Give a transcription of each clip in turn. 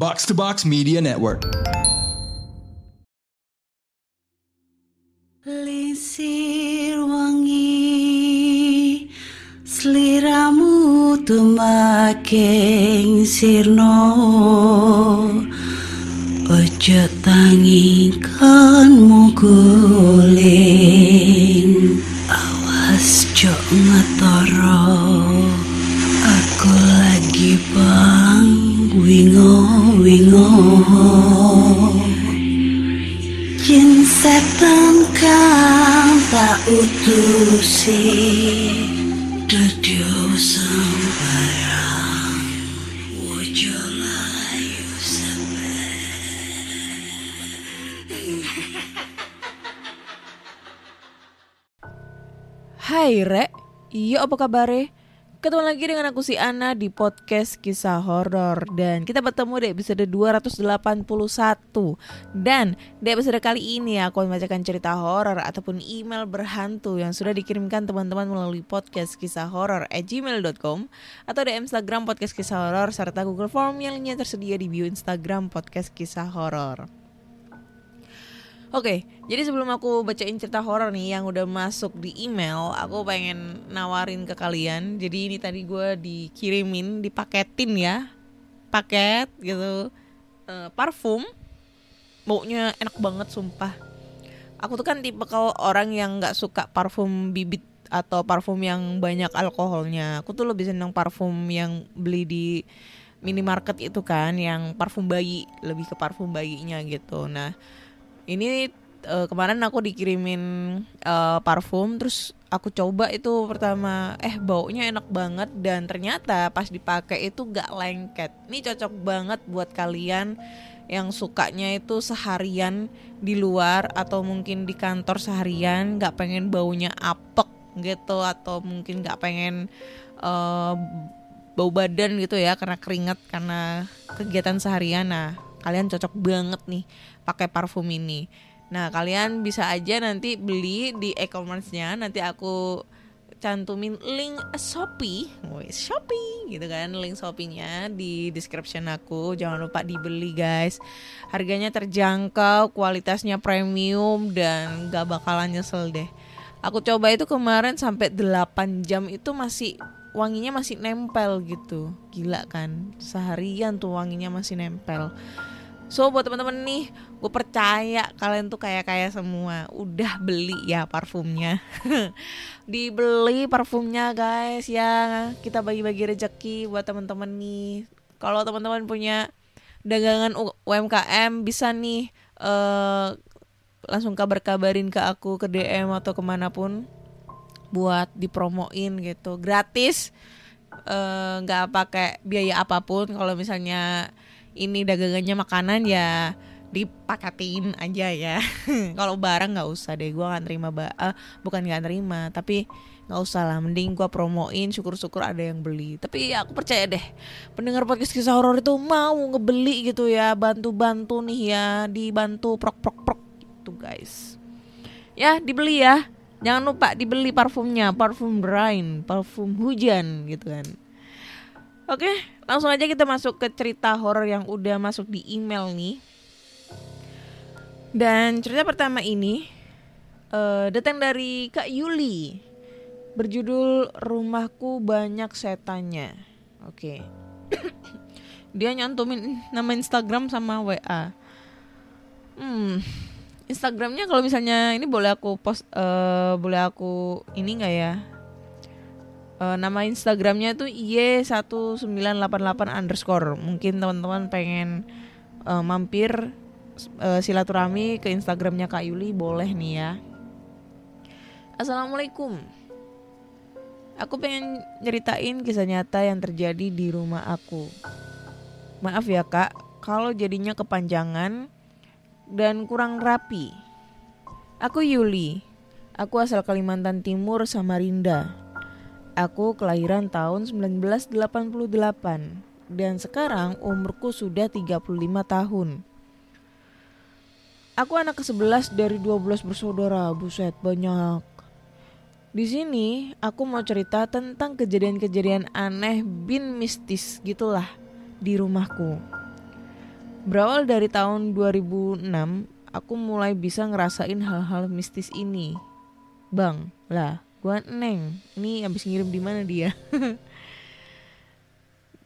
Box to Box Media Network. Lisir wangi Seliramu tumaking sirno Ojo tangingkanmu guling Awas jok ngetoro tak utusi Dudio sembarang layu Hai Rek, iya apa kabare? Ketemu lagi dengan aku si Ana di podcast kisah horor dan kita bertemu di episode 281 dan di episode kali ini aku akan membacakan cerita horor ataupun email berhantu yang sudah dikirimkan teman-teman melalui podcast kisah horor at gmail.com atau di Instagram podcast kisah horor serta Google Form yang lainnya tersedia di bio Instagram podcast kisah horor. Oke, jadi sebelum aku bacain cerita horor nih yang udah masuk di email, aku pengen nawarin ke kalian. Jadi ini tadi gue dikirimin, dipaketin ya, paket gitu, Eh, parfum, baunya enak banget sumpah. Aku tuh kan tipe kalau orang yang nggak suka parfum bibit atau parfum yang banyak alkoholnya. Aku tuh lebih seneng parfum yang beli di minimarket itu kan, yang parfum bayi, lebih ke parfum bayinya gitu. Nah ini eh, kemarin aku dikirimin eh, parfum terus aku coba itu pertama. Eh baunya enak banget dan ternyata pas dipakai itu gak lengket. Ini cocok banget buat kalian yang sukanya itu seharian di luar atau mungkin di kantor seharian gak pengen baunya apek gitu atau mungkin gak pengen eh, bau badan gitu ya karena keringat karena kegiatan seharian. Nah kalian cocok banget nih pakai parfum ini nah kalian bisa aja nanti beli di e-commerce-nya nanti aku cantumin link Shopee, Shopee gitu kan, link Shopee-nya di description aku. Jangan lupa dibeli guys. Harganya terjangkau, kualitasnya premium dan gak bakalan nyesel deh. Aku coba itu kemarin sampai 8 jam itu masih wanginya masih nempel gitu. Gila kan? Seharian tuh wanginya masih nempel. So buat teman-teman nih, gue percaya kalian tuh kayak kaya semua. Udah beli ya parfumnya. Dibeli parfumnya guys ya. Kita bagi-bagi rezeki buat teman-teman nih. Kalau teman-teman punya dagangan UMKM bisa nih eh langsung kabar-kabarin ke aku ke DM atau ke mana pun buat dipromoin gitu gratis eh, nggak pakai biaya apa pun kalau misalnya ini dagangannya makanan ya dipaketin aja ya. Kalau barang nggak usah deh gue nggak terima ba eh, bukan nggak terima tapi nggak usah lah mending gue promoin syukur-syukur ada yang beli. Tapi ya aku percaya deh pendengar podcast kisah horor itu mau ngebeli gitu ya bantu-bantu nih ya dibantu prok-prok-prok gitu guys. Ya dibeli ya. Jangan lupa dibeli parfumnya parfum rain parfum hujan gitu kan. Oke langsung aja kita masuk ke cerita horor yang udah masuk di email nih dan cerita pertama ini eh, datang dari Kak Yuli. Berjudul rumahku banyak setannya. Oke. Dia nyantumin nama Instagram sama WA hmm Instagramnya kalau misalnya ini boleh aku post eh, boleh aku ini nggak ya? Eh, nama Instagramnya tuh y1988 underscore. Mungkin teman-teman pengen eh, mampir eh, silaturahmi ke Instagramnya Kak Yuli boleh nih ya. Assalamualaikum. Aku pengen nyeritain kisah nyata yang terjadi di rumah aku. Maaf ya kak. Kalau jadinya kepanjangan Dan kurang rapi. Aku Yuli. Aku asal Kalimantan Timur, Samarinda Aku kelahiran tahun 1988 dan sekarang umurku sudah 35 tahun. Aku anak ke-11 dari 12 bersaudara, buset banyak. Di sini aku mau cerita tentang kejadian-kejadian aneh bin mistis gitulah di rumahku. Berawal dari tahun 2006, aku mulai bisa ngerasain hal-hal mistis ini. Bang, lah, gua Neng. Ini abis ngirim di mana dia?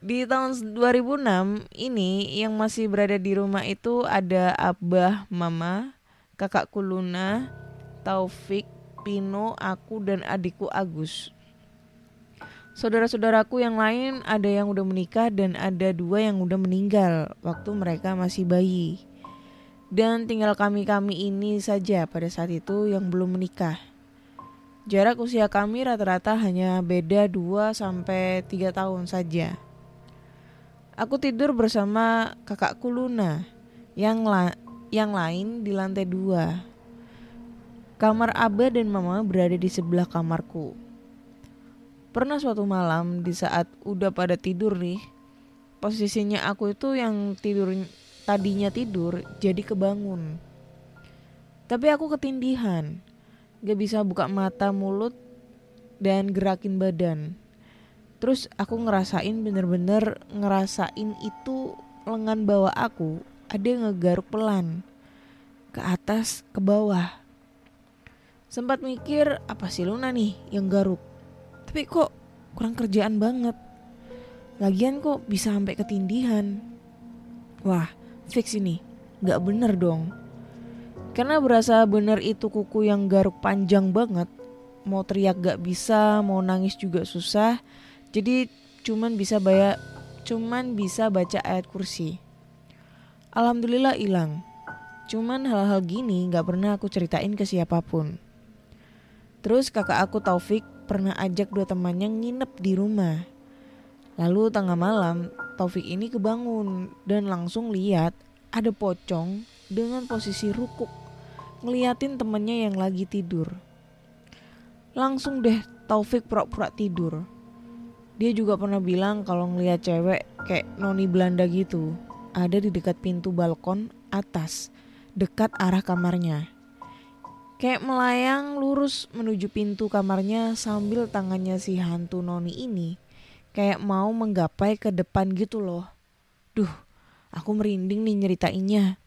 di tahun 2006 ini yang masih berada di rumah itu ada abah, mama, kakakku Luna, Taufik, Pino, aku dan adikku Agus. Saudara-saudaraku yang lain ada yang udah menikah dan ada dua yang udah meninggal waktu mereka masih bayi. Dan tinggal kami-kami ini saja pada saat itu yang belum menikah. Jarak usia kami rata-rata hanya beda 2 sampai 3 tahun saja. Aku tidur bersama kakakku Luna yang la yang lain di lantai dua. Kamar Abah dan Mama berada di sebelah kamarku. Pernah suatu malam di saat udah pada tidur nih, posisinya aku itu yang tidur tadinya tidur jadi kebangun. Tapi aku ketindihan, gak bisa buka mata mulut dan gerakin badan. Terus aku ngerasain bener-bener ngerasain itu lengan bawah aku ada yang ngegaruk pelan ke atas ke bawah. Sempat mikir apa sih Luna nih yang garuk tapi kok kurang kerjaan banget. Lagian kok bisa sampai ketindihan. Wah, fix ini. Gak bener dong. Karena berasa bener itu kuku yang garuk panjang banget. Mau teriak gak bisa, mau nangis juga susah. Jadi cuman bisa bayar cuman bisa baca ayat kursi. Alhamdulillah hilang. Cuman hal-hal gini gak pernah aku ceritain ke siapa pun. Terus kakak aku Taufik pernah ajak dua temannya nginep di rumah. Lalu tengah malam, Taufik ini kebangun dan langsung lihat ada pocong dengan posisi rukuk ngeliatin temennya yang lagi tidur. Langsung deh Taufik pura-pura tidur. Dia juga pernah bilang kalau ngeliat cewek kayak noni Belanda gitu ada di dekat pintu balkon atas dekat arah kamarnya. Kayak melayang lurus menuju pintu kamarnya sambil tangannya si hantu noni ini kayak mau menggapai ke depan gitu loh. Duh, aku merinding nih nyeritainnya.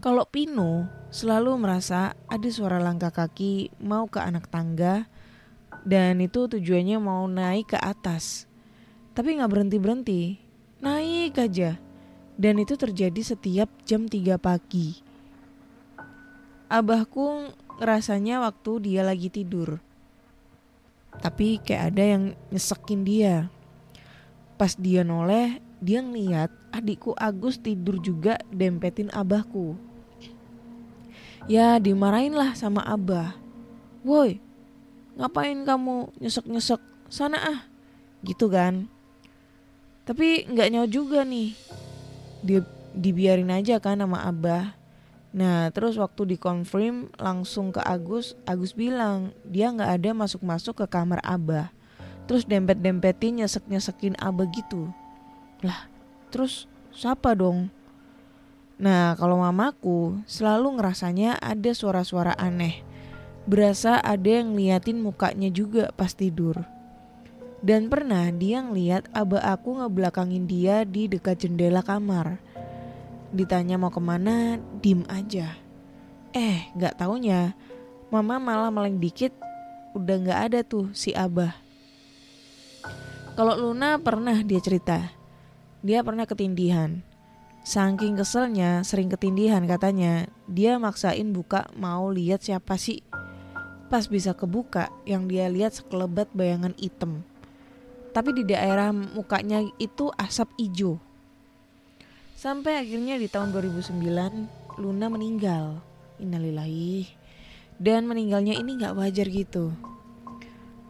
Kalau Pino selalu merasa ada suara langkah kaki mau ke anak tangga dan itu tujuannya mau naik ke atas. Tapi nggak berhenti-berhenti, naik aja. Dan itu terjadi setiap jam 3 pagi abahku rasanya waktu dia lagi tidur. Tapi kayak ada yang nyesekin dia. Pas dia noleh, dia ngeliat adikku Agus tidur juga dempetin abahku. Ya dimarahin lah sama abah. Woi, ngapain kamu nyesek-nyesek? Sana ah. Gitu kan. Tapi nggak nyawa juga nih. Dia dibiarin aja kan sama abah Nah terus waktu dikonfirm langsung ke Agus, Agus bilang dia nggak ada masuk-masuk ke kamar Abah. Terus dempet-dempetin nyesek-nyesekin Abah gitu. Lah terus siapa dong? Nah kalau mamaku selalu ngerasanya ada suara-suara aneh. Berasa ada yang ngeliatin mukanya juga pas tidur. Dan pernah dia ngeliat abah aku ngebelakangin dia di dekat jendela kamar. Ditanya mau ke mana, dim aja. Eh, gak taunya, mama malah maling dikit, udah gak ada tuh si Abah. Kalau Luna pernah dia cerita, dia pernah ketindihan. Saking keselnya sering ketindihan katanya, dia maksain buka mau lihat siapa sih. Pas bisa kebuka, yang dia lihat sekelebat bayangan hitam. Tapi di daerah mukanya itu asap ijo. Sampai akhirnya di tahun 2009 Luna meninggal. Innalillahi. Dan meninggalnya ini gak wajar gitu.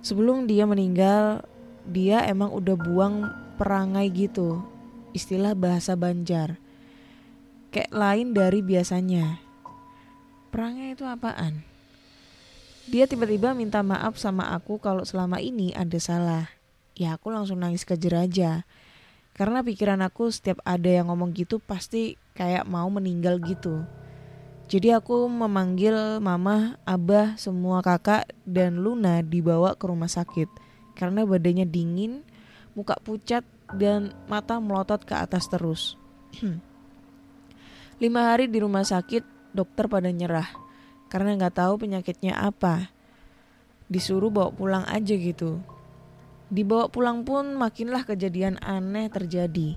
Sebelum dia meninggal, dia emang udah buang perangai gitu. Istilah bahasa Banjar. Kayak lain dari biasanya. Perangai itu apaan? Dia tiba-tiba minta maaf sama aku kalau selama ini ada salah. Ya aku langsung nangis kejer aja karena pikiran aku setiap ada yang ngomong gitu pasti kayak mau meninggal gitu. Jadi aku memanggil mama, abah, semua kakak dan Luna dibawa ke rumah sakit karena badannya dingin, muka pucat dan mata melotot ke atas terus. Lima hari di rumah sakit, dokter pada nyerah karena nggak tahu penyakitnya apa. Disuruh bawa pulang aja gitu. Dibawa pulang pun makinlah kejadian aneh terjadi.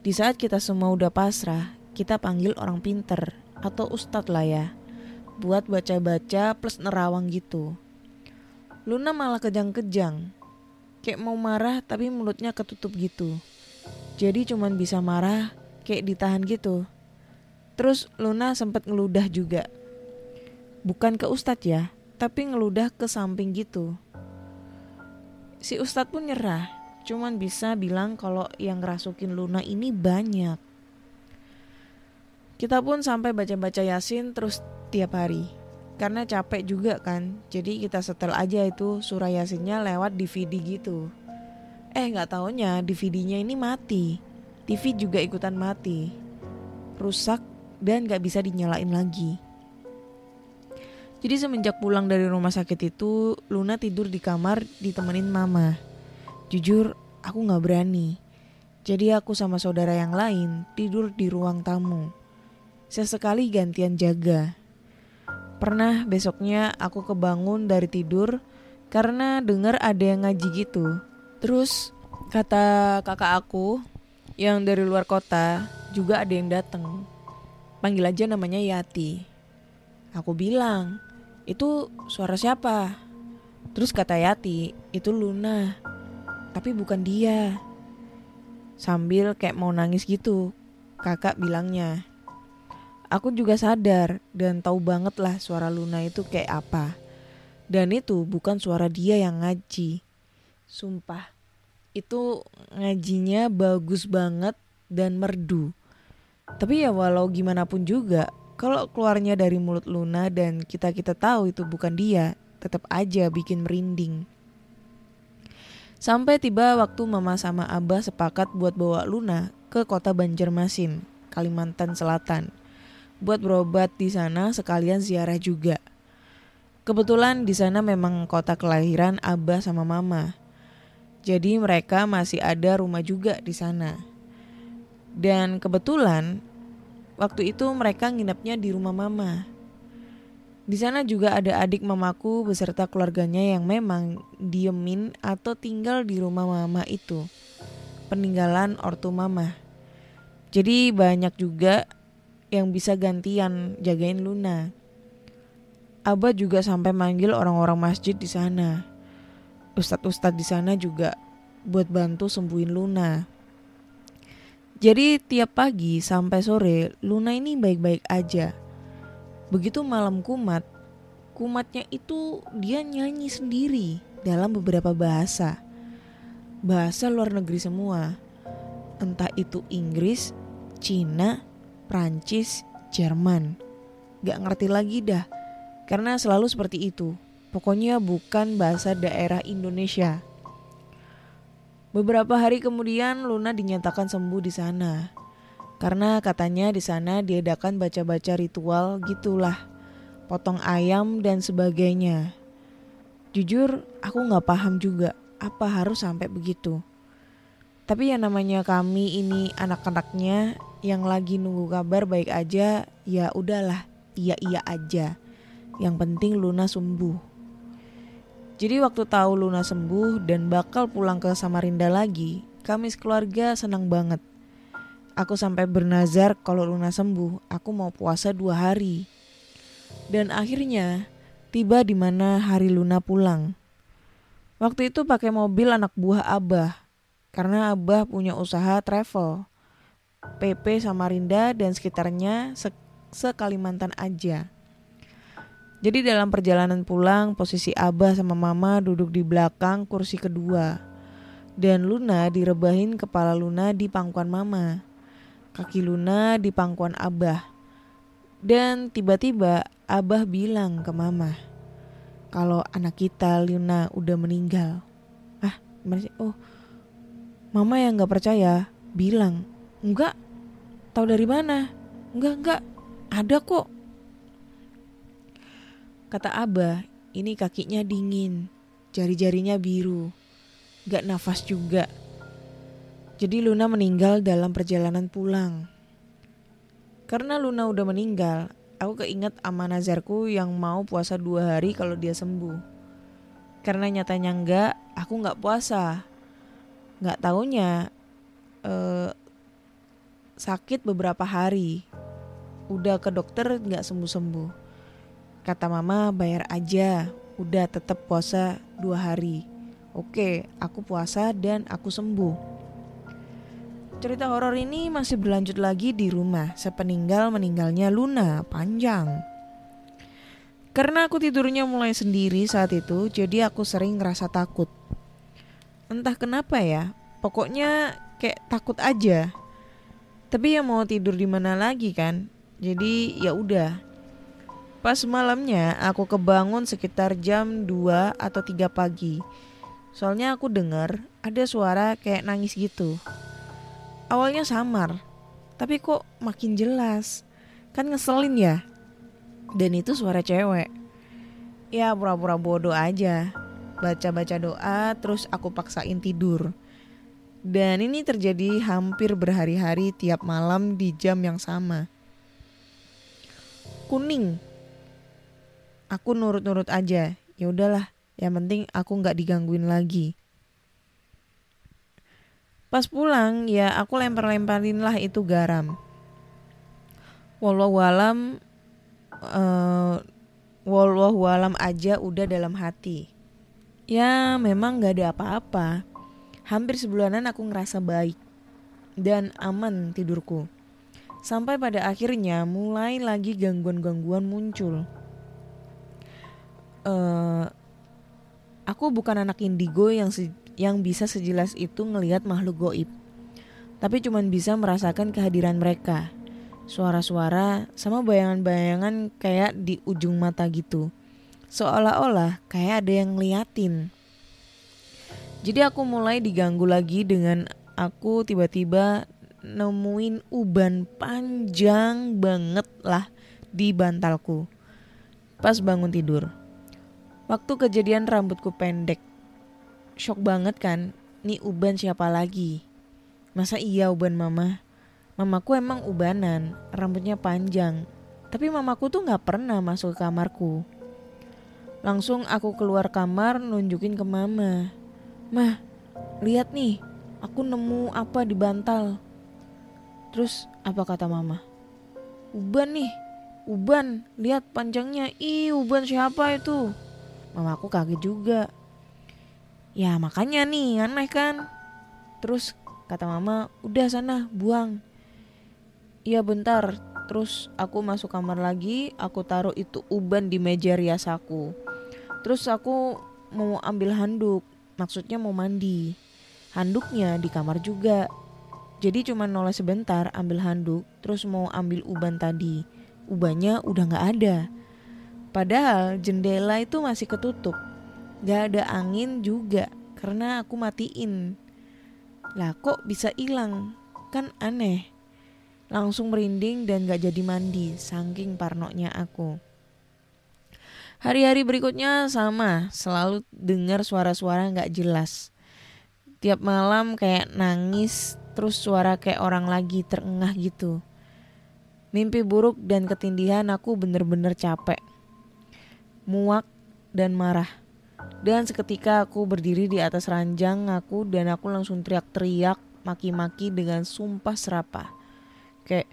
Di saat kita semua udah pasrah, kita panggil orang pinter atau ustadz lah ya. Buat baca-baca plus nerawang gitu. Luna malah kejang-kejang. Kayak mau marah tapi mulutnya ketutup gitu. Jadi cuman bisa marah kayak ditahan gitu. Terus Luna sempat ngeludah juga. Bukan ke Ustadz ya, tapi ngeludah ke samping gitu. Si Ustadz pun nyerah, cuman bisa bilang kalau yang ngerasukin Luna ini banyak. Kita pun sampai baca-baca Yasin terus tiap hari. Karena capek juga kan, jadi kita setel aja itu surah Yasinnya lewat DVD gitu. Eh nggak taunya DVD-nya ini mati. TV juga ikutan mati. Rusak dan gak bisa dinyalain lagi. Jadi semenjak pulang dari rumah sakit itu, Luna tidur di kamar ditemenin mama. Jujur, aku gak berani. Jadi aku sama saudara yang lain tidur di ruang tamu. Sesekali gantian jaga. Pernah besoknya aku kebangun dari tidur karena dengar ada yang ngaji gitu. Terus kata kakak aku yang dari luar kota juga ada yang datang panggil aja namanya Yati. Aku bilang, itu suara siapa? Terus kata Yati, itu Luna. Tapi bukan dia. Sambil kayak mau nangis gitu, kakak bilangnya. Aku juga sadar dan tahu banget lah suara Luna itu kayak apa. Dan itu bukan suara dia yang ngaji. Sumpah, itu ngajinya bagus banget dan merdu. Tapi ya walau gimana pun juga, kalau keluarnya dari mulut Luna dan kita-kita tahu itu bukan dia, tetap aja bikin merinding. Sampai tiba waktu mama sama abah sepakat buat bawa Luna ke kota Banjarmasin, Kalimantan Selatan. Buat berobat di sana sekalian ziarah juga. Kebetulan di sana memang kota kelahiran abah sama mama. Jadi mereka masih ada rumah juga di sana. Dan kebetulan waktu itu mereka nginepnya di rumah mama. Di sana juga ada adik mamaku beserta keluarganya yang memang diemin atau tinggal di rumah mama itu. Peninggalan ortu mama. Jadi banyak juga yang bisa gantian jagain Luna. Abah juga sampai manggil orang-orang masjid di sana. Ustadz-ustadz di sana juga buat bantu sembuhin Luna. Jadi tiap pagi sampai sore Luna ini baik-baik aja. Begitu malam kumat, kumatnya itu dia nyanyi sendiri dalam beberapa bahasa. Bahasa luar negeri semua. Entah itu Inggris, Cina, Prancis, Jerman. Gak ngerti lagi dah. Karena selalu seperti itu. Pokoknya bukan bahasa daerah Indonesia. Beberapa hari kemudian Luna dinyatakan sembuh di sana. Karena katanya di sana diadakan baca-baca ritual gitulah. Potong ayam dan sebagainya. Jujur aku gak paham juga apa harus sampai begitu. Tapi yang namanya kami ini anak-anaknya yang lagi nunggu kabar baik aja, ya udahlah, iya-iya aja. Yang penting Luna sembuh. Jadi waktu tahu Luna sembuh dan bakal pulang ke Samarinda lagi, kami sekeluarga senang banget. Aku sampai bernazar kalau Luna sembuh, aku mau puasa dua hari. Dan akhirnya tiba di mana hari Luna pulang. Waktu itu pakai mobil anak buah Abah, karena Abah punya usaha travel. PP Samarinda dan sekitarnya se, Kalimantan aja. Jadi dalam perjalanan pulang, posisi Abah sama Mama duduk di belakang kursi kedua. Dan Luna direbahin kepala Luna di pangkuan Mama. Kaki Luna di pangkuan Abah. Dan tiba-tiba Abah bilang ke Mama, kalau anak kita Luna udah meninggal. Ah, gimana sih? Oh, Mama yang gak percaya bilang, enggak, tahu dari mana? Enggak, enggak, ada kok Kata Abah, ini kakinya dingin, jari-jarinya biru, gak nafas juga. Jadi Luna meninggal dalam perjalanan pulang. Karena Luna udah meninggal, aku keinget sama nazarku yang mau puasa dua hari kalau dia sembuh. Karena nyatanya enggak, aku nggak puasa. Nggak taunya eh, sakit beberapa hari. Udah ke dokter nggak sembuh-sembuh. Kata mama bayar aja, udah tetap puasa dua hari. Oke, aku puasa dan aku sembuh. Cerita horor ini masih berlanjut lagi di rumah sepeninggal meninggalnya Luna panjang. Karena aku tidurnya mulai sendiri saat itu, jadi aku sering ngerasa takut. Entah kenapa ya, pokoknya kayak takut aja. Tapi ya mau tidur di mana lagi kan? Jadi ya udah. Pas malamnya aku kebangun sekitar jam 2 atau 3 pagi. Soalnya aku dengar ada suara kayak nangis gitu awalnya samar, tapi kok makin jelas. Kan ngeselin ya. Dan itu suara cewek. Ya pura-pura bodoh aja. Baca-baca doa terus aku paksain tidur. Dan ini terjadi hampir berhari-hari tiap malam di jam yang sama. Kuning. Aku nurut-nurut aja. Ya udahlah, yang penting aku nggak digangguin lagi. Pas pulang ya aku lempar-lemparin lah itu garam. Wallahualam uh, wallahualam aja udah dalam hati. Ya memang gak ada apa-apa. Hampir sebulanan aku ngerasa baik dan aman tidurku. Sampai pada akhirnya mulai lagi gangguan-gangguan muncul. Uh, aku bukan anak indigo yang yang bisa sejelas itu ngelihat makhluk goib. Tapi cuman bisa merasakan kehadiran mereka. Suara-suara sama bayangan-bayangan kayak di ujung mata gitu. Seolah-olah kayak ada yang ngeliatin. Jadi aku mulai diganggu lagi dengan aku tiba-tiba nemuin uban panjang banget lah di bantalku. Pas bangun tidur. Waktu kejadian rambutku pendek shock banget kan. Nih uban siapa lagi? Masa iya uban mama? Mamaku emang ubanan, rambutnya panjang. Tapi mamaku tuh gak pernah masuk ke kamarku. Langsung aku keluar kamar nunjukin ke mama. Mah, lihat nih, aku nemu apa di bantal. Terus apa kata mama? Uban nih, uban, lihat panjangnya. Ih, uban siapa itu? Mamaku kaget juga. Ya makanya nih aneh kan. Terus kata mama, udah sana buang. Iya bentar. Terus aku masuk kamar lagi, aku taruh itu uban di meja rias aku. Terus aku mau ambil handuk, maksudnya mau mandi. Handuknya di kamar juga. Jadi cuma noleh sebentar ambil handuk, terus mau ambil uban tadi. Ubannya udah gak ada. Padahal jendela itu masih ketutup. Gak ada angin juga karena aku matiin. Lah kok bisa hilang? Kan aneh. Langsung merinding dan gak jadi mandi saking parnonya aku. Hari-hari berikutnya sama, selalu dengar suara-suara gak jelas. Tiap malam kayak nangis, terus suara kayak orang lagi terengah gitu. Mimpi buruk dan ketindihan aku bener-bener capek. Muak dan marah. Dan seketika aku berdiri di atas ranjang aku dan aku langsung teriak-teriak maki-maki dengan sumpah serapah. Kayak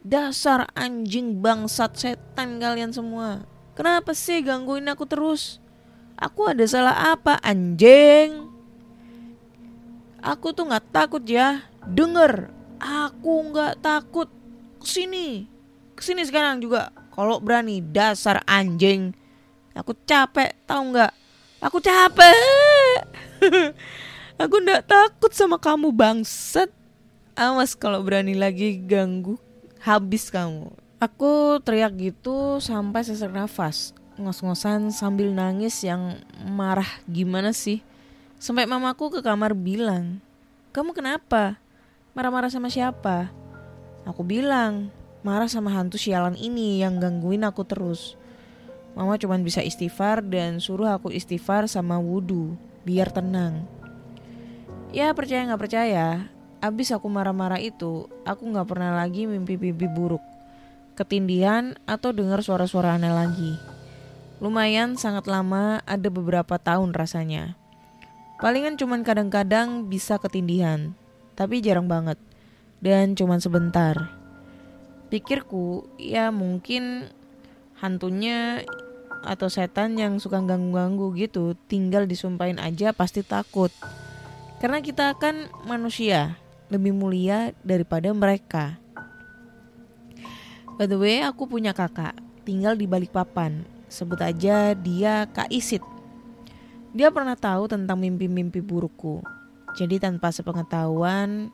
dasar anjing bangsat setan kalian semua. Kenapa sih gangguin aku terus? Aku ada salah apa anjing? Aku tuh nggak takut ya. Denger, aku nggak takut. Ke sini, ke sini sekarang juga. Kalau berani dasar anjing. Aku capek, tahu nggak? Aku capek. aku ndak takut sama kamu bangsat. Awas kalau berani lagi ganggu, habis kamu. Aku teriak gitu sampai sesak nafas, ngos-ngosan sambil nangis yang marah gimana sih. Sampai mamaku ke kamar bilang, kamu kenapa? Marah-marah sama siapa? Aku bilang, marah sama hantu sialan ini yang gangguin aku terus. Mama cuma bisa istighfar dan suruh aku istighfar sama wudhu biar tenang. Ya percaya nggak percaya, abis aku marah-marah itu, aku nggak pernah lagi mimpi-mimpi buruk, ketindihan atau dengar suara-suara aneh lagi. Lumayan sangat lama, ada beberapa tahun rasanya. Palingan cuman kadang-kadang bisa ketindihan, tapi jarang banget. Dan cuman sebentar. Pikirku, ya mungkin hantunya atau setan yang suka ganggu-ganggu gitu, tinggal disumpahin aja pasti takut. Karena kita kan manusia, lebih mulia daripada mereka. By the way, aku punya kakak, tinggal di balik papan. Sebut aja dia Kak Isit. Dia pernah tahu tentang mimpi-mimpi burukku. Jadi tanpa sepengetahuan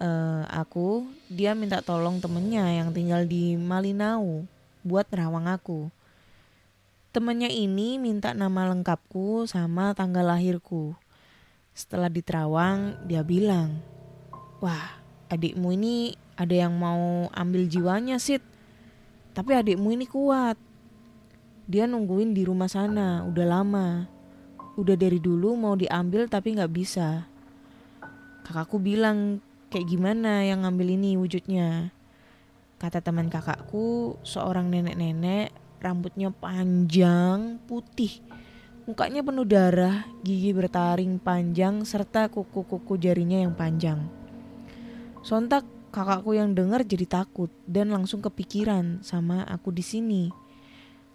eh, aku, dia minta tolong temennya yang tinggal di Malinau buat nerawang aku. Temennya ini minta nama lengkapku sama tanggal lahirku. Setelah diterawang, dia bilang, Wah, adikmu ini ada yang mau ambil jiwanya, Sid. Tapi adikmu ini kuat. Dia nungguin di rumah sana, udah lama. Udah dari dulu mau diambil tapi nggak bisa. Kakakku bilang, kayak gimana yang ngambil ini wujudnya. Kata teman kakakku, seorang nenek-nenek, rambutnya panjang, putih. Mukanya penuh darah, gigi bertaring panjang, serta kuku-kuku jarinya yang panjang. Sontak kakakku yang dengar jadi takut dan langsung kepikiran sama aku di sini.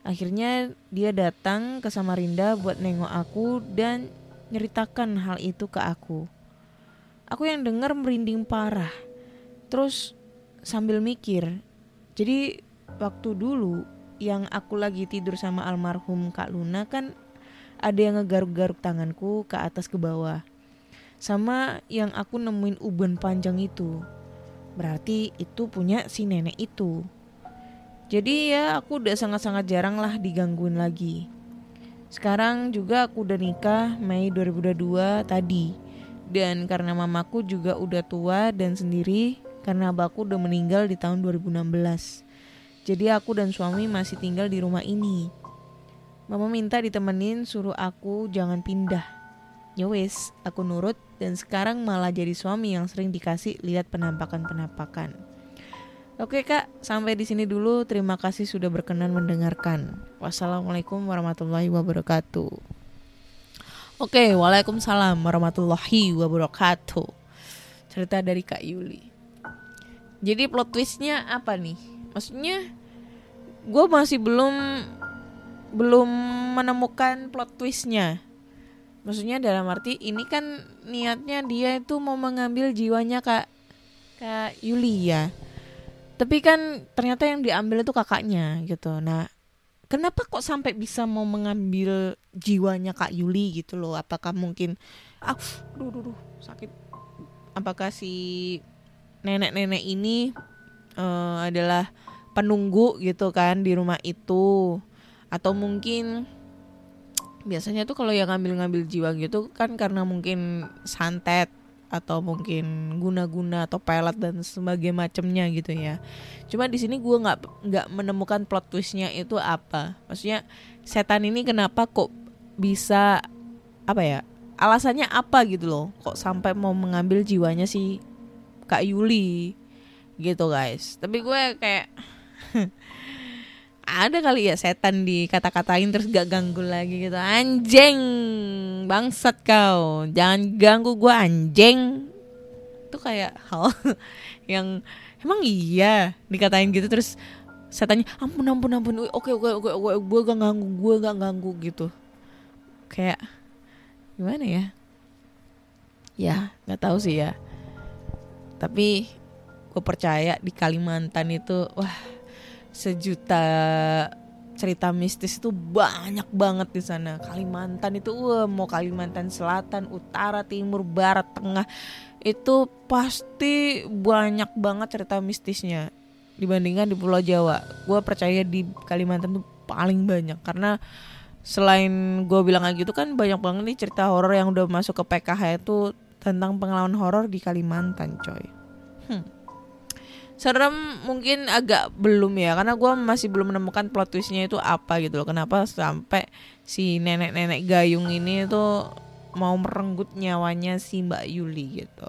Akhirnya dia datang ke Samarinda buat nengok aku dan nyeritakan hal itu ke aku. Aku yang dengar merinding parah. Terus sambil mikir, jadi waktu dulu yang aku lagi tidur sama almarhum Kak Luna kan ada yang ngegaruk-garuk tanganku ke atas ke bawah. Sama yang aku nemuin uban panjang itu. Berarti itu punya si nenek itu. Jadi ya aku udah sangat-sangat jarang lah digangguin lagi. Sekarang juga aku udah nikah Mei 2022 tadi. Dan karena mamaku juga udah tua dan sendiri karena abahku udah meninggal di tahun 2016. Jadi aku dan suami masih tinggal di rumah ini. Mama minta ditemenin suruh aku jangan pindah. Ya wes, aku nurut dan sekarang malah jadi suami yang sering dikasih lihat penampakan-penampakan. Oke kak, sampai di sini dulu. Terima kasih sudah berkenan mendengarkan. Wassalamualaikum warahmatullahi wabarakatuh. Oke, waalaikumsalam warahmatullahi wabarakatuh. Cerita dari Kak Yuli. Jadi plot twistnya apa nih? Maksudnya, gue masih belum belum menemukan plot twistnya. Maksudnya dalam arti ini kan niatnya dia itu mau mengambil jiwanya kak kak Yuli ya. Tapi kan ternyata yang diambil itu kakaknya gitu. Nah kenapa kok sampai bisa mau mengambil jiwanya kak Yuli gitu loh? Apakah mungkin ah duh, duh, duh, sakit. Apakah si nenek-nenek ini uh, adalah penunggu gitu kan di rumah itu atau mungkin biasanya tuh kalau yang ngambil-ngambil jiwa gitu kan karena mungkin santet atau mungkin guna-guna atau pelet dan sebagai macamnya gitu ya. Cuma di sini gue nggak nggak menemukan plot twistnya itu apa. Maksudnya setan ini kenapa kok bisa apa ya? Alasannya apa gitu loh? Kok sampai mau mengambil jiwanya si Kak Yuli gitu guys. Tapi gue kayak ada kali ya setan dikata-katain terus gak ganggu lagi gitu. Anjing bangsat kau. Jangan ganggu gue anjing. Itu kayak hal yang emang iya dikatain gitu terus setannya ampun ampun ampun. Oke oke oke oke. Gue gak ganggu gue gak ganggu gitu. Kayak gimana ya? Ya nggak tahu sih ya. Tapi gue percaya di Kalimantan itu wah sejuta cerita mistis itu banyak banget di sana. Kalimantan itu wah, mau Kalimantan Selatan, Utara, Timur, Barat, Tengah itu pasti banyak banget cerita mistisnya dibandingkan di Pulau Jawa. Gue percaya di Kalimantan tuh paling banyak karena selain gue bilang kayak gitu kan banyak banget nih cerita horor yang udah masuk ke PKH itu tentang pengalaman horor di Kalimantan, coy. Hmm serem mungkin agak belum ya karena gue masih belum menemukan plot twistnya itu apa gitu loh kenapa sampai si nenek-nenek gayung ini tuh mau merenggut nyawanya si Mbak Yuli gitu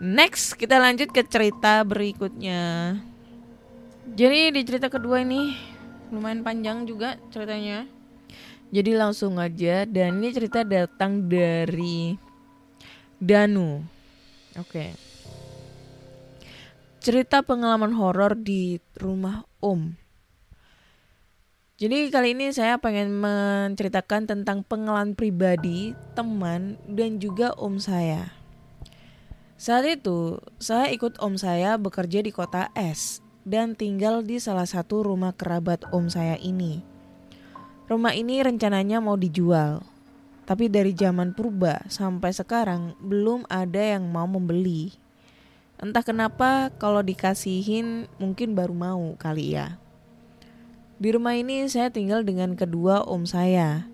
Next kita lanjut ke cerita berikutnya. Jadi di cerita kedua ini lumayan panjang juga ceritanya. Jadi langsung aja dan ini cerita datang dari Danu. Oke. Cerita pengalaman horor di rumah Om. Jadi kali ini saya pengen menceritakan tentang pengalaman pribadi, teman, dan juga om saya. Saat itu, saya ikut om saya bekerja di kota S dan tinggal di salah satu rumah kerabat om saya ini. Rumah ini rencananya mau dijual, tapi dari zaman purba sampai sekarang belum ada yang mau membeli. Entah kenapa kalau dikasihin mungkin baru mau kali ya. Di rumah ini saya tinggal dengan kedua om saya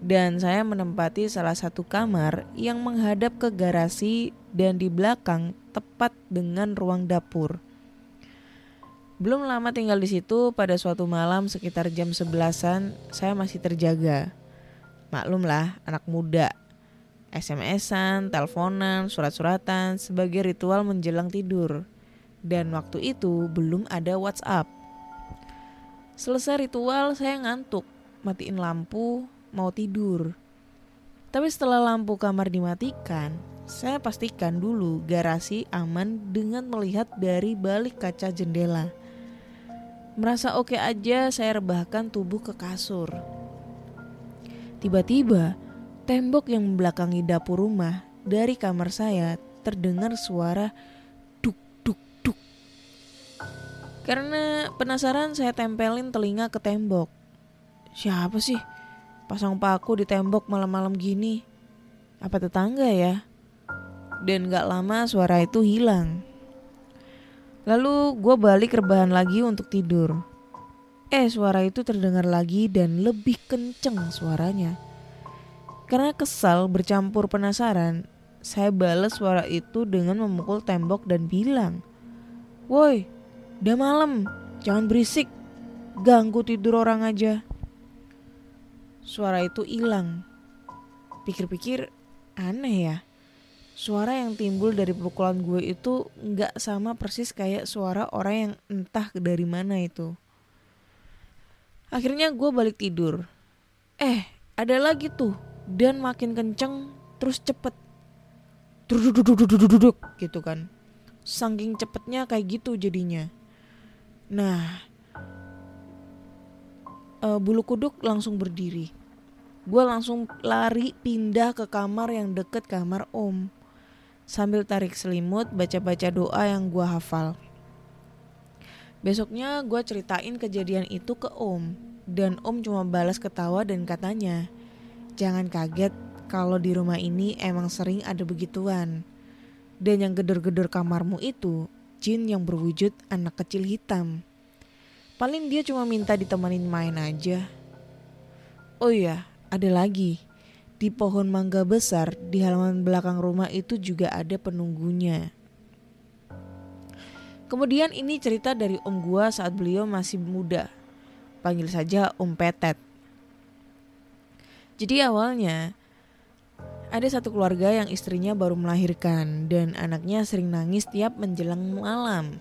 dan saya menempati salah satu kamar yang menghadap ke garasi dan di belakang tepat dengan ruang dapur. Belum lama tinggal di situ pada suatu malam sekitar jam sebelasan saya masih terjaga. Maklumlah anak muda. SMS-an, teleponan, surat-suratan sebagai ritual menjelang tidur. Dan waktu itu belum ada WhatsApp. Selesai ritual saya ngantuk, matiin lampu, mau tidur. Tapi setelah lampu kamar dimatikan, saya pastikan dulu garasi aman dengan melihat dari balik kaca jendela. Merasa oke aja saya rebahkan tubuh ke kasur. Tiba-tiba, tembok yang membelakangi dapur rumah dari kamar saya terdengar suara Karena penasaran saya tempelin telinga ke tembok. Siapa sih pasang paku di tembok malam-malam gini? Apa tetangga ya? Dan gak lama suara itu hilang. Lalu gue balik rebahan lagi untuk tidur. Eh suara itu terdengar lagi dan lebih kenceng suaranya. Karena kesal bercampur penasaran, saya balas suara itu dengan memukul tembok dan bilang, Woi, Udah malam, jangan berisik. Ganggu tidur orang aja. Suara itu hilang. Pikir-pikir aneh ya. Suara yang timbul dari pukulan gue itu nggak sama persis kayak suara orang yang entah dari mana itu. Akhirnya gue balik tidur. Eh, ada lagi tuh. Dan makin kenceng, terus cepet. Duduk gitu kan. Saking cepetnya kayak gitu jadinya. Nah, uh, bulu kuduk langsung berdiri. Gue langsung lari pindah ke kamar yang deket kamar om. Sambil tarik selimut, baca-baca doa yang gue hafal. Besoknya gue ceritain kejadian itu ke om. Dan om cuma balas ketawa dan katanya, Jangan kaget kalau di rumah ini emang sering ada begituan. Dan yang gedor-gedor kamarmu itu jin yang berwujud anak kecil hitam. Paling dia cuma minta ditemenin main aja. Oh iya, ada lagi. Di pohon mangga besar di halaman belakang rumah itu juga ada penunggunya. Kemudian ini cerita dari om gua saat beliau masih muda. Panggil saja Om Petet. Jadi awalnya ada satu keluarga yang istrinya baru melahirkan dan anaknya sering nangis tiap menjelang malam.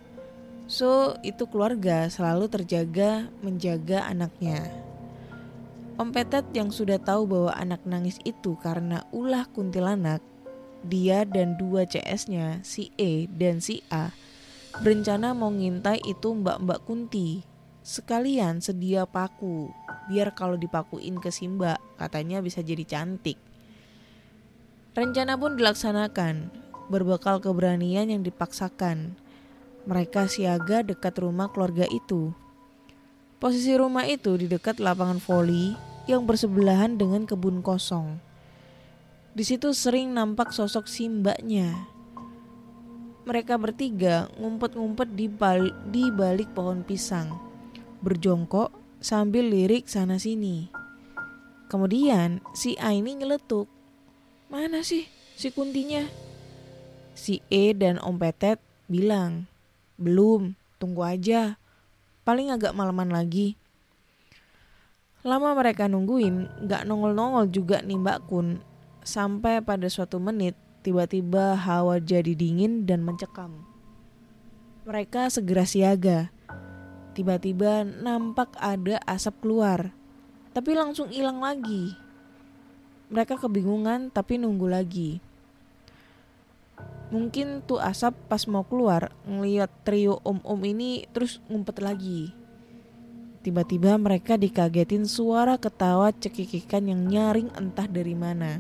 So, itu keluarga selalu terjaga menjaga anaknya. Om Petet yang sudah tahu bahwa anak nangis itu karena ulah kuntilanak, dia dan dua CS-nya, si E dan si A, berencana mau ngintai itu mbak-mbak Kunti. Sekalian sedia paku, biar kalau dipakuin ke si mbak, katanya bisa jadi cantik. Rencana pun dilaksanakan, berbekal keberanian yang dipaksakan. Mereka siaga dekat rumah keluarga itu. Posisi rumah itu di dekat lapangan voli yang bersebelahan dengan kebun kosong. Di situ sering nampak sosok si mbaknya. Mereka bertiga ngumpet-ngumpet di, di balik pohon pisang, berjongkok sambil lirik sana sini. Kemudian si A ini nyeletuk Mana sih si kuntinya? Si E dan Om Petet bilang, belum, tunggu aja. Paling agak malaman lagi. Lama mereka nungguin, gak nongol-nongol juga nih Mbak Kun. Sampai pada suatu menit, tiba-tiba hawa jadi dingin dan mencekam. Mereka segera siaga. Tiba-tiba nampak ada asap keluar, tapi langsung hilang lagi. Mereka kebingungan tapi nunggu lagi. Mungkin tuh asap pas mau keluar ngeliat trio om-om ini terus ngumpet lagi. Tiba-tiba mereka dikagetin suara ketawa cekikikan yang nyaring entah dari mana.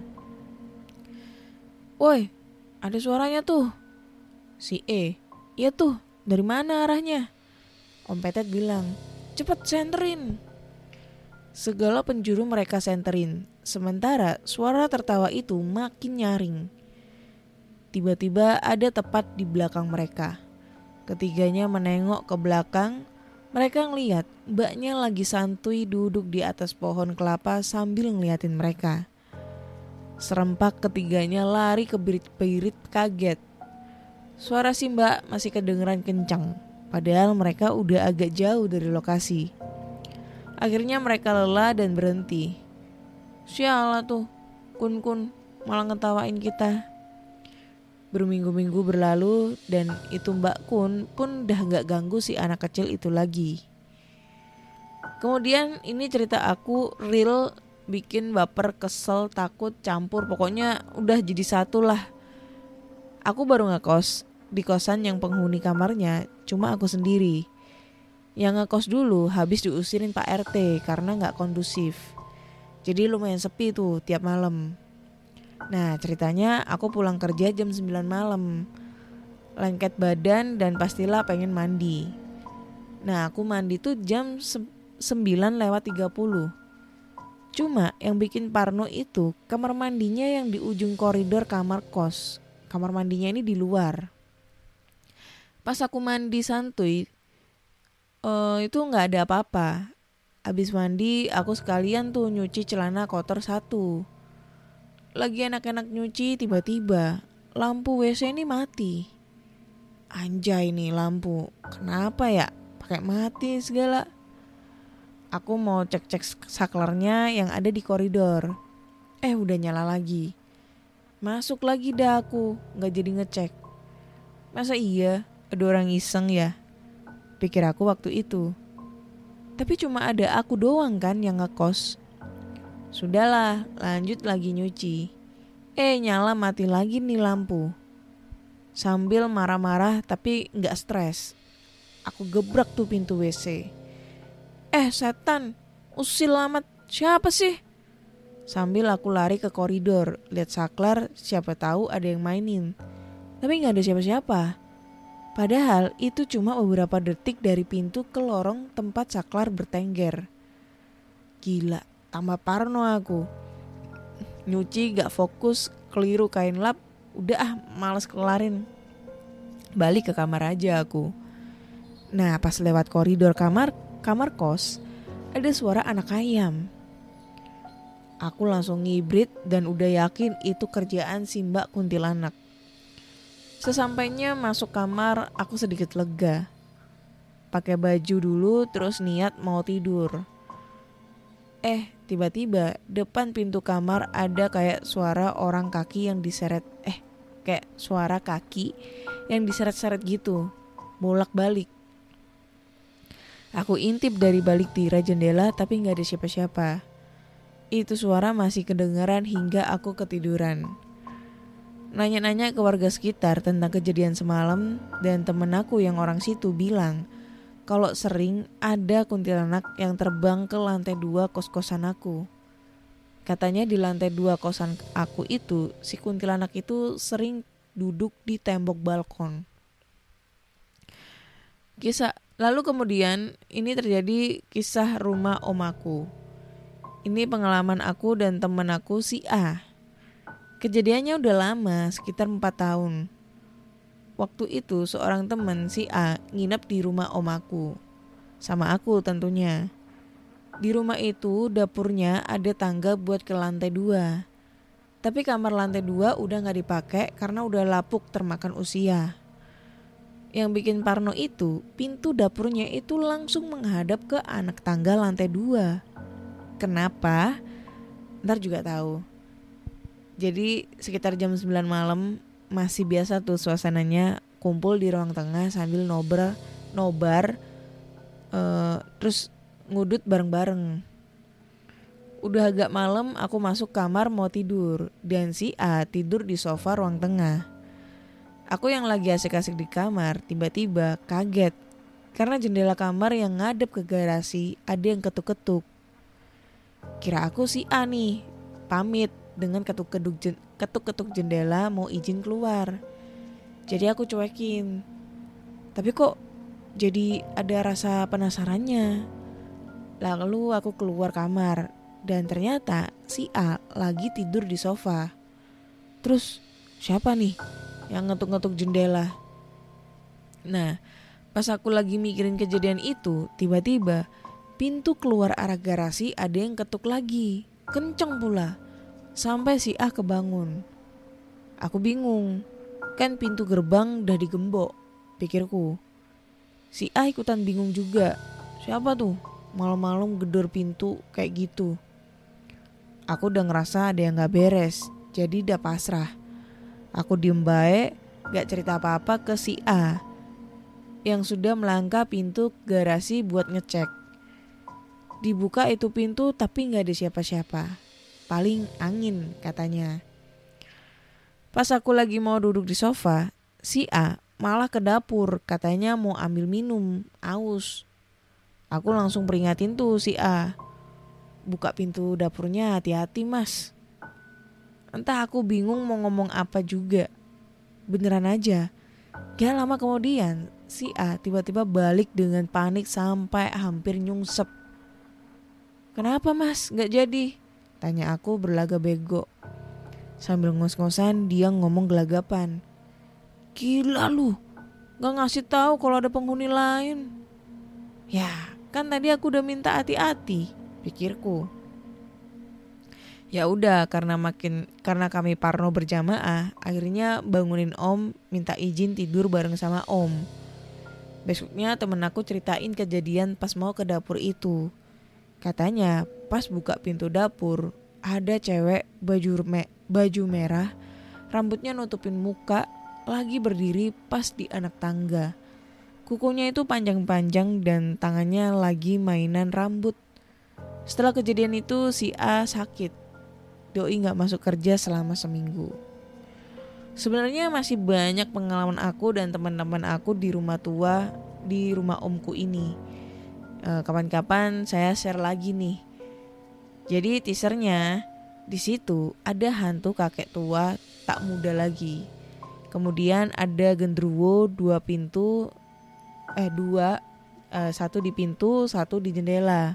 Woi, ada suaranya tuh. Si E, iya tuh, dari mana arahnya? Om Petet bilang, cepet senterin. Segala penjuru mereka senterin, sementara suara tertawa itu makin nyaring. Tiba-tiba ada tepat di belakang mereka. Ketiganya menengok ke belakang, mereka ngeliat mbaknya lagi santuy duduk di atas pohon kelapa sambil ngeliatin mereka. Serempak ketiganya lari ke birit-birit kaget. Suara si mbak masih kedengeran kencang, padahal mereka udah agak jauh dari lokasi. Akhirnya mereka lelah dan berhenti. Sialah tuh, kun-kun malah ngetawain kita. Berminggu-minggu berlalu dan itu Mbak Kun pun udah gak ganggu si anak kecil itu lagi. Kemudian ini cerita aku real bikin baper, kesel, takut, campur, pokoknya udah jadi satu lah. Aku baru ngekos di kosan yang penghuni kamarnya cuma aku sendiri. Yang ngekos dulu habis diusirin Pak RT karena nggak kondusif. Jadi lumayan sepi tuh tiap malam. Nah ceritanya aku pulang kerja jam 9 malam Lengket badan dan pastilah pengen mandi Nah aku mandi tuh jam 9 lewat 30 Cuma yang bikin parno itu kamar mandinya yang di ujung koridor kamar kos Kamar mandinya ini di luar Pas aku mandi santuy uh, Itu gak ada apa-apa Abis mandi aku sekalian tuh nyuci celana kotor satu lagi enak-enak nyuci tiba-tiba lampu WC ini mati. Anjay nih lampu. Kenapa ya? Pakai mati segala. Aku mau cek-cek saklarnya yang ada di koridor. Eh udah nyala lagi. Masuk lagi dah aku, nggak jadi ngecek. Masa iya ada orang iseng ya? Pikir aku waktu itu. Tapi cuma ada aku doang kan yang ngekos. Sudahlah, lanjut lagi nyuci. Eh, nyala mati lagi nih lampu. Sambil marah-marah tapi nggak stres. Aku gebrak tuh pintu WC. Eh, setan, usil amat. Siapa sih? Sambil aku lari ke koridor, lihat saklar, siapa tahu ada yang mainin. Tapi nggak ada siapa-siapa. Padahal itu cuma beberapa detik dari pintu ke lorong tempat saklar bertengger. Gila, tambah parno aku. Nyuci gak fokus, keliru kain lap, udah ah males kelarin. Balik ke kamar aja aku. Nah pas lewat koridor kamar, kamar kos, ada suara anak ayam. Aku langsung ngibrit dan udah yakin itu kerjaan si mbak kuntilanak. Sesampainya masuk kamar, aku sedikit lega. Pakai baju dulu terus niat mau tidur. Eh, tiba-tiba depan pintu kamar ada kayak suara orang kaki yang diseret eh kayak suara kaki yang diseret-seret gitu bolak-balik aku intip dari balik tirai jendela tapi nggak ada siapa-siapa itu suara masih kedengaran hingga aku ketiduran nanya-nanya ke warga sekitar tentang kejadian semalam dan temen aku yang orang situ bilang kalau sering ada kuntilanak yang terbang ke lantai dua kos-kosan aku. Katanya di lantai dua kosan aku itu, si kuntilanak itu sering duduk di tembok balkon. Kisah lalu kemudian ini terjadi kisah rumah omaku. Ini pengalaman aku dan temen aku si A. Kejadiannya udah lama, sekitar 4 tahun. Waktu itu seorang teman si A nginep di rumah om aku. Sama aku tentunya. Di rumah itu dapurnya ada tangga buat ke lantai dua. Tapi kamar lantai dua udah gak dipakai karena udah lapuk termakan usia. Yang bikin Parno itu, pintu dapurnya itu langsung menghadap ke anak tangga lantai dua. Kenapa? Ntar juga tahu. Jadi sekitar jam 9 malam masih biasa tuh suasananya kumpul di ruang tengah sambil nobar nobar eh, terus ngudut bareng-bareng. Udah agak malam aku masuk kamar mau tidur dan si A tidur di sofa ruang tengah. Aku yang lagi asik-asik di kamar tiba-tiba kaget karena jendela kamar yang ngadep ke garasi ada yang ketuk-ketuk. Kira aku si A nih pamit dengan ketuk-ketuk ketuk-ketuk jendela mau izin keluar. Jadi aku cuekin. Tapi kok jadi ada rasa penasarannya. Lalu aku keluar kamar dan ternyata si A lagi tidur di sofa. Terus siapa nih yang ngetuk-ngetuk jendela? Nah, pas aku lagi mikirin kejadian itu, tiba-tiba pintu keluar arah garasi ada yang ketuk lagi. Kenceng pula. Sampai si A kebangun. Aku bingung. Kan pintu gerbang udah digembok, pikirku. Si A ikutan bingung juga. Siapa tuh? Malam-malam gedor pintu kayak gitu. Aku udah ngerasa ada yang gak beres, jadi udah pasrah. Aku diem baik, gak cerita apa-apa ke si A yang sudah melangkah pintu garasi buat ngecek. Dibuka itu pintu tapi gak ada siapa-siapa. Paling angin katanya. Pas aku lagi mau duduk di sofa, si A malah ke dapur katanya mau ambil minum, aus. Aku langsung peringatin tuh si A. Buka pintu dapurnya hati-hati mas. Entah aku bingung mau ngomong apa juga. Beneran aja. Gak lama kemudian si A tiba-tiba balik dengan panik sampai hampir nyungsep. Kenapa mas gak jadi? Tanya aku berlaga bego. Sambil ngos-ngosan dia ngomong gelagapan. Gila lu, gak ngasih tahu kalau ada penghuni lain. Ya, kan tadi aku udah minta hati-hati, pikirku. Ya udah, karena makin karena kami parno berjamaah, akhirnya bangunin Om minta izin tidur bareng sama Om. Besoknya temen aku ceritain kejadian pas mau ke dapur itu. Katanya pas buka pintu dapur ada cewek baju me baju merah, rambutnya nutupin muka, lagi berdiri pas di anak tangga. Kukunya itu panjang-panjang dan tangannya lagi mainan rambut. Setelah kejadian itu si A sakit. Doi nggak masuk kerja selama seminggu. Sebenarnya masih banyak pengalaman aku dan teman-teman aku di rumah tua di rumah omku ini. Eh, Kapan-kapan saya share lagi nih. Jadi teasernya di situ ada hantu kakek tua tak muda lagi. Kemudian ada gendruwo dua pintu, eh dua, eh, satu di pintu, satu di jendela.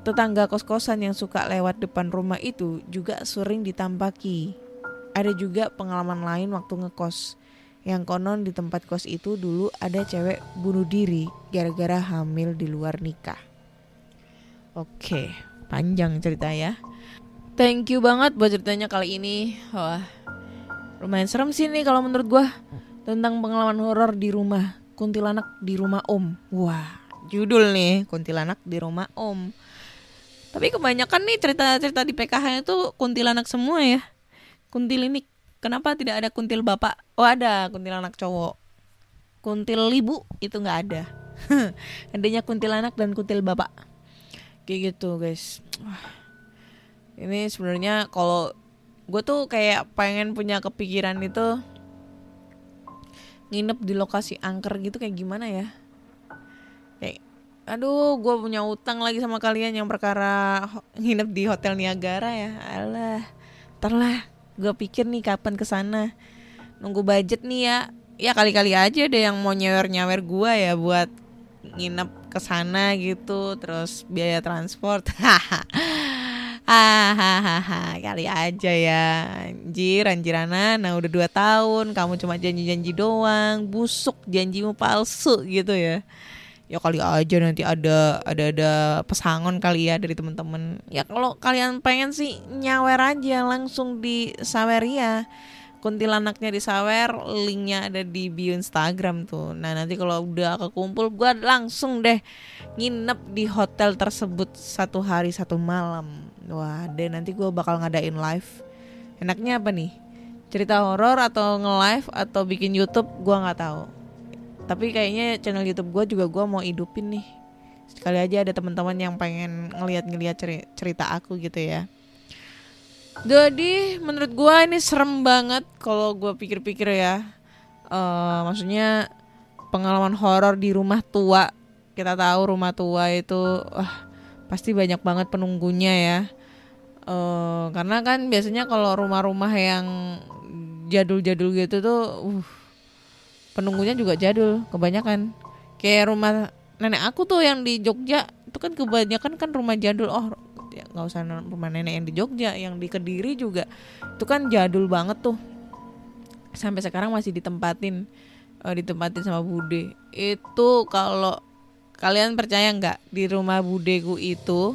Tetangga kos-kosan yang suka lewat depan rumah itu juga sering ditampaki. Ada juga pengalaman lain waktu ngekos. Yang konon di tempat kos itu dulu ada cewek bunuh diri gara-gara hamil di luar nikah. Oke, panjang cerita ya. Thank you banget buat ceritanya kali ini. Wah, lumayan serem sih nih kalau menurut gua tentang pengalaman horor di rumah kuntilanak di rumah om. Wah, judul nih kuntilanak di rumah om. Tapi kebanyakan nih cerita-cerita di PKH itu kuntilanak semua ya. Kuntilinik. Kenapa tidak ada kuntil bapak? Oh ada kuntilanak cowok. Kuntil ibu itu nggak ada. Adanya kuntilanak dan kuntil bapak. Kayak gitu guys. Ini sebenarnya kalau gue tuh kayak pengen punya kepikiran itu nginep di lokasi angker gitu kayak gimana ya? Kayak aduh gue punya utang lagi sama kalian yang perkara nginep di hotel Niagara ya. Alah, ntar gue pikir nih kapan ke sana. Nunggu budget nih ya. Ya kali-kali aja deh yang mau nyewer-nyewer gue ya buat nginep ke sana gitu. Terus biaya transport. Hahaha kali aja ya. Anjir anjirana. Nah udah dua tahun. Kamu cuma janji-janji doang. Busuk janjimu palsu gitu ya ya kali aja nanti ada ada ada pesangon kali ya dari temen-temen. Ya kalau kalian pengen sih nyawer aja langsung di Saweria. Kuntilanaknya disawer linknya ada di bio Instagram tuh. Nah nanti kalau udah kekumpul gue langsung deh nginep di hotel tersebut satu hari satu malam. Wah deh nanti gue bakal ngadain live. Enaknya apa nih? Cerita horor atau nge-live atau bikin YouTube? Gue nggak tahu tapi kayaknya channel YouTube gue juga gue mau hidupin nih sekali aja ada teman-teman yang pengen ngeliat-ngeliat cerita aku gitu ya jadi menurut gue ini serem banget kalau gue pikir-pikir ya. Uh, maksudnya pengalaman horor di rumah tua. Kita tahu rumah tua itu wah pasti banyak banget penunggunya ya. Uh, karena kan biasanya kalau rumah-rumah yang jadul-jadul gitu tuh uh, penunggunya juga jadul kebanyakan. Kayak rumah nenek aku tuh yang di Jogja itu kan kebanyakan kan rumah jadul. Oh ya usah rumah nenek yang di Jogja yang di Kediri juga. Itu kan jadul banget tuh. Sampai sekarang masih ditempatin uh, ditempatin sama bude. Itu kalau kalian percaya nggak di rumah budeku itu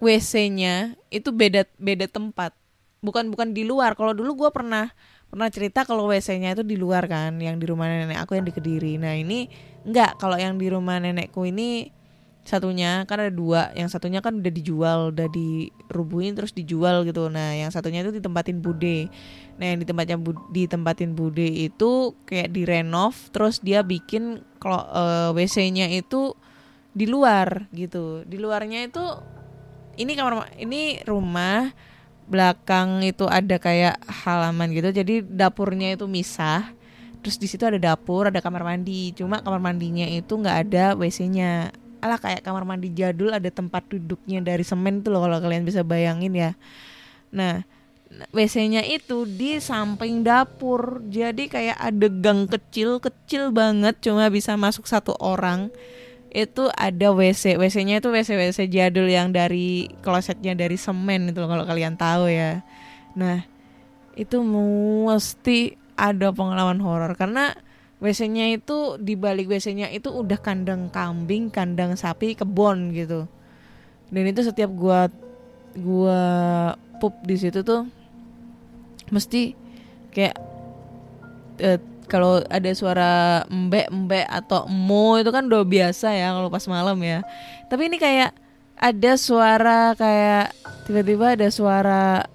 WC-nya itu beda beda tempat. Bukan bukan di luar. Kalau dulu gue pernah pernah cerita kalau WC-nya itu di luar kan yang di rumah nenek aku yang di Kediri. Nah ini enggak kalau yang di rumah nenekku ini satunya kan ada dua. Yang satunya kan udah dijual udah dirubuhin terus dijual gitu. Nah yang satunya itu ditempatin bude. Nah yang di tempatnya ditempatin bude itu kayak direnov terus dia bikin kalau uh, eh, wc-nya itu di luar gitu. Di luarnya itu ini kamar ini rumah belakang itu ada kayak halaman gitu jadi dapurnya itu misah terus di situ ada dapur ada kamar mandi cuma kamar mandinya itu nggak ada wc-nya ala kayak kamar mandi jadul ada tempat duduknya dari semen tuh loh kalau kalian bisa bayangin ya. Nah, WC-nya itu di samping dapur. Jadi kayak ada gang kecil, kecil banget cuma bisa masuk satu orang. Itu ada WC. WC-nya itu WC-WC jadul yang dari klosetnya dari semen itu kalau kalian tahu ya. Nah, itu mesti ada pengalaman horor karena WC-nya itu di balik WC-nya itu udah kandang kambing, kandang sapi, kebon gitu. Dan itu setiap gua gua pup di situ tuh mesti kayak uh, kalau ada suara embek embek atau emo itu kan udah biasa ya kalau pas malam ya. Tapi ini kayak ada suara kayak tiba-tiba ada suara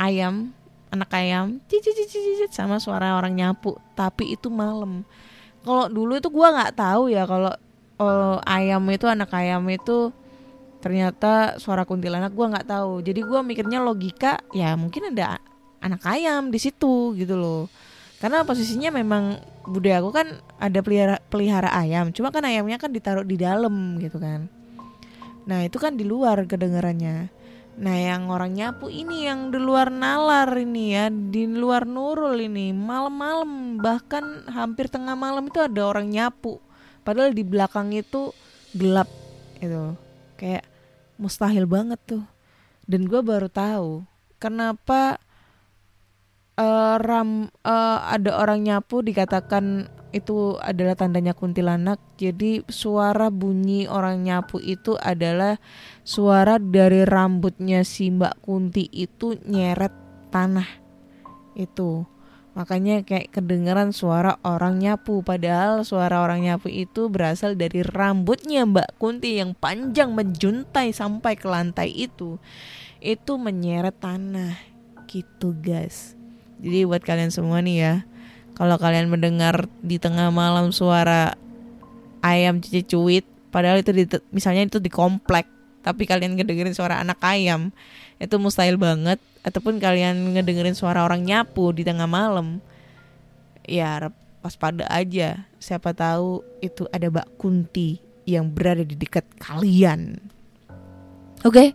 ayam anak ayam cicit cicit sama suara orang nyapu tapi itu malam. Kalau dulu itu gue nggak tahu ya kalau ayam itu anak ayam itu ternyata suara kuntilanak gue nggak tahu. Jadi gue mikirnya logika ya mungkin ada anak ayam di situ gitu loh karena posisinya memang budaya aku kan ada pelihara, pelihara ayam cuma kan ayamnya kan ditaruh di dalam gitu kan. Nah itu kan di luar kedengarannya. Nah yang orang nyapu ini yang di luar nalar ini ya Di luar nurul ini Malam-malam bahkan hampir tengah malam itu ada orang nyapu. Padahal di belakang itu gelap itu Kayak mustahil banget tuh. Dan gue baru tahu Kenapa uh, ram, uh, ada orang nyapu dikatakan itu adalah tandanya kuntilanak. Jadi suara bunyi orang nyapu itu adalah suara dari rambutnya si Mbak Kunti itu nyeret tanah. Itu. Makanya kayak kedengeran suara orang nyapu padahal suara orang nyapu itu berasal dari rambutnya Mbak Kunti yang panjang menjuntai sampai ke lantai itu. Itu menyeret tanah. Gitu, guys. Jadi buat kalian semua nih ya, kalau kalian mendengar di tengah malam suara ayam cicuit padahal itu di, misalnya itu di komplek tapi kalian ngedengerin suara anak ayam itu mustahil banget. Ataupun kalian ngedengerin suara orang nyapu di tengah malam ya pas pada aja. Siapa tahu itu ada Mbak Kunti yang berada di dekat kalian. Oke okay?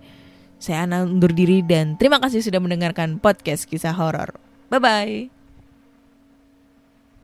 saya Ana undur diri dan terima kasih sudah mendengarkan podcast kisah horor bye bye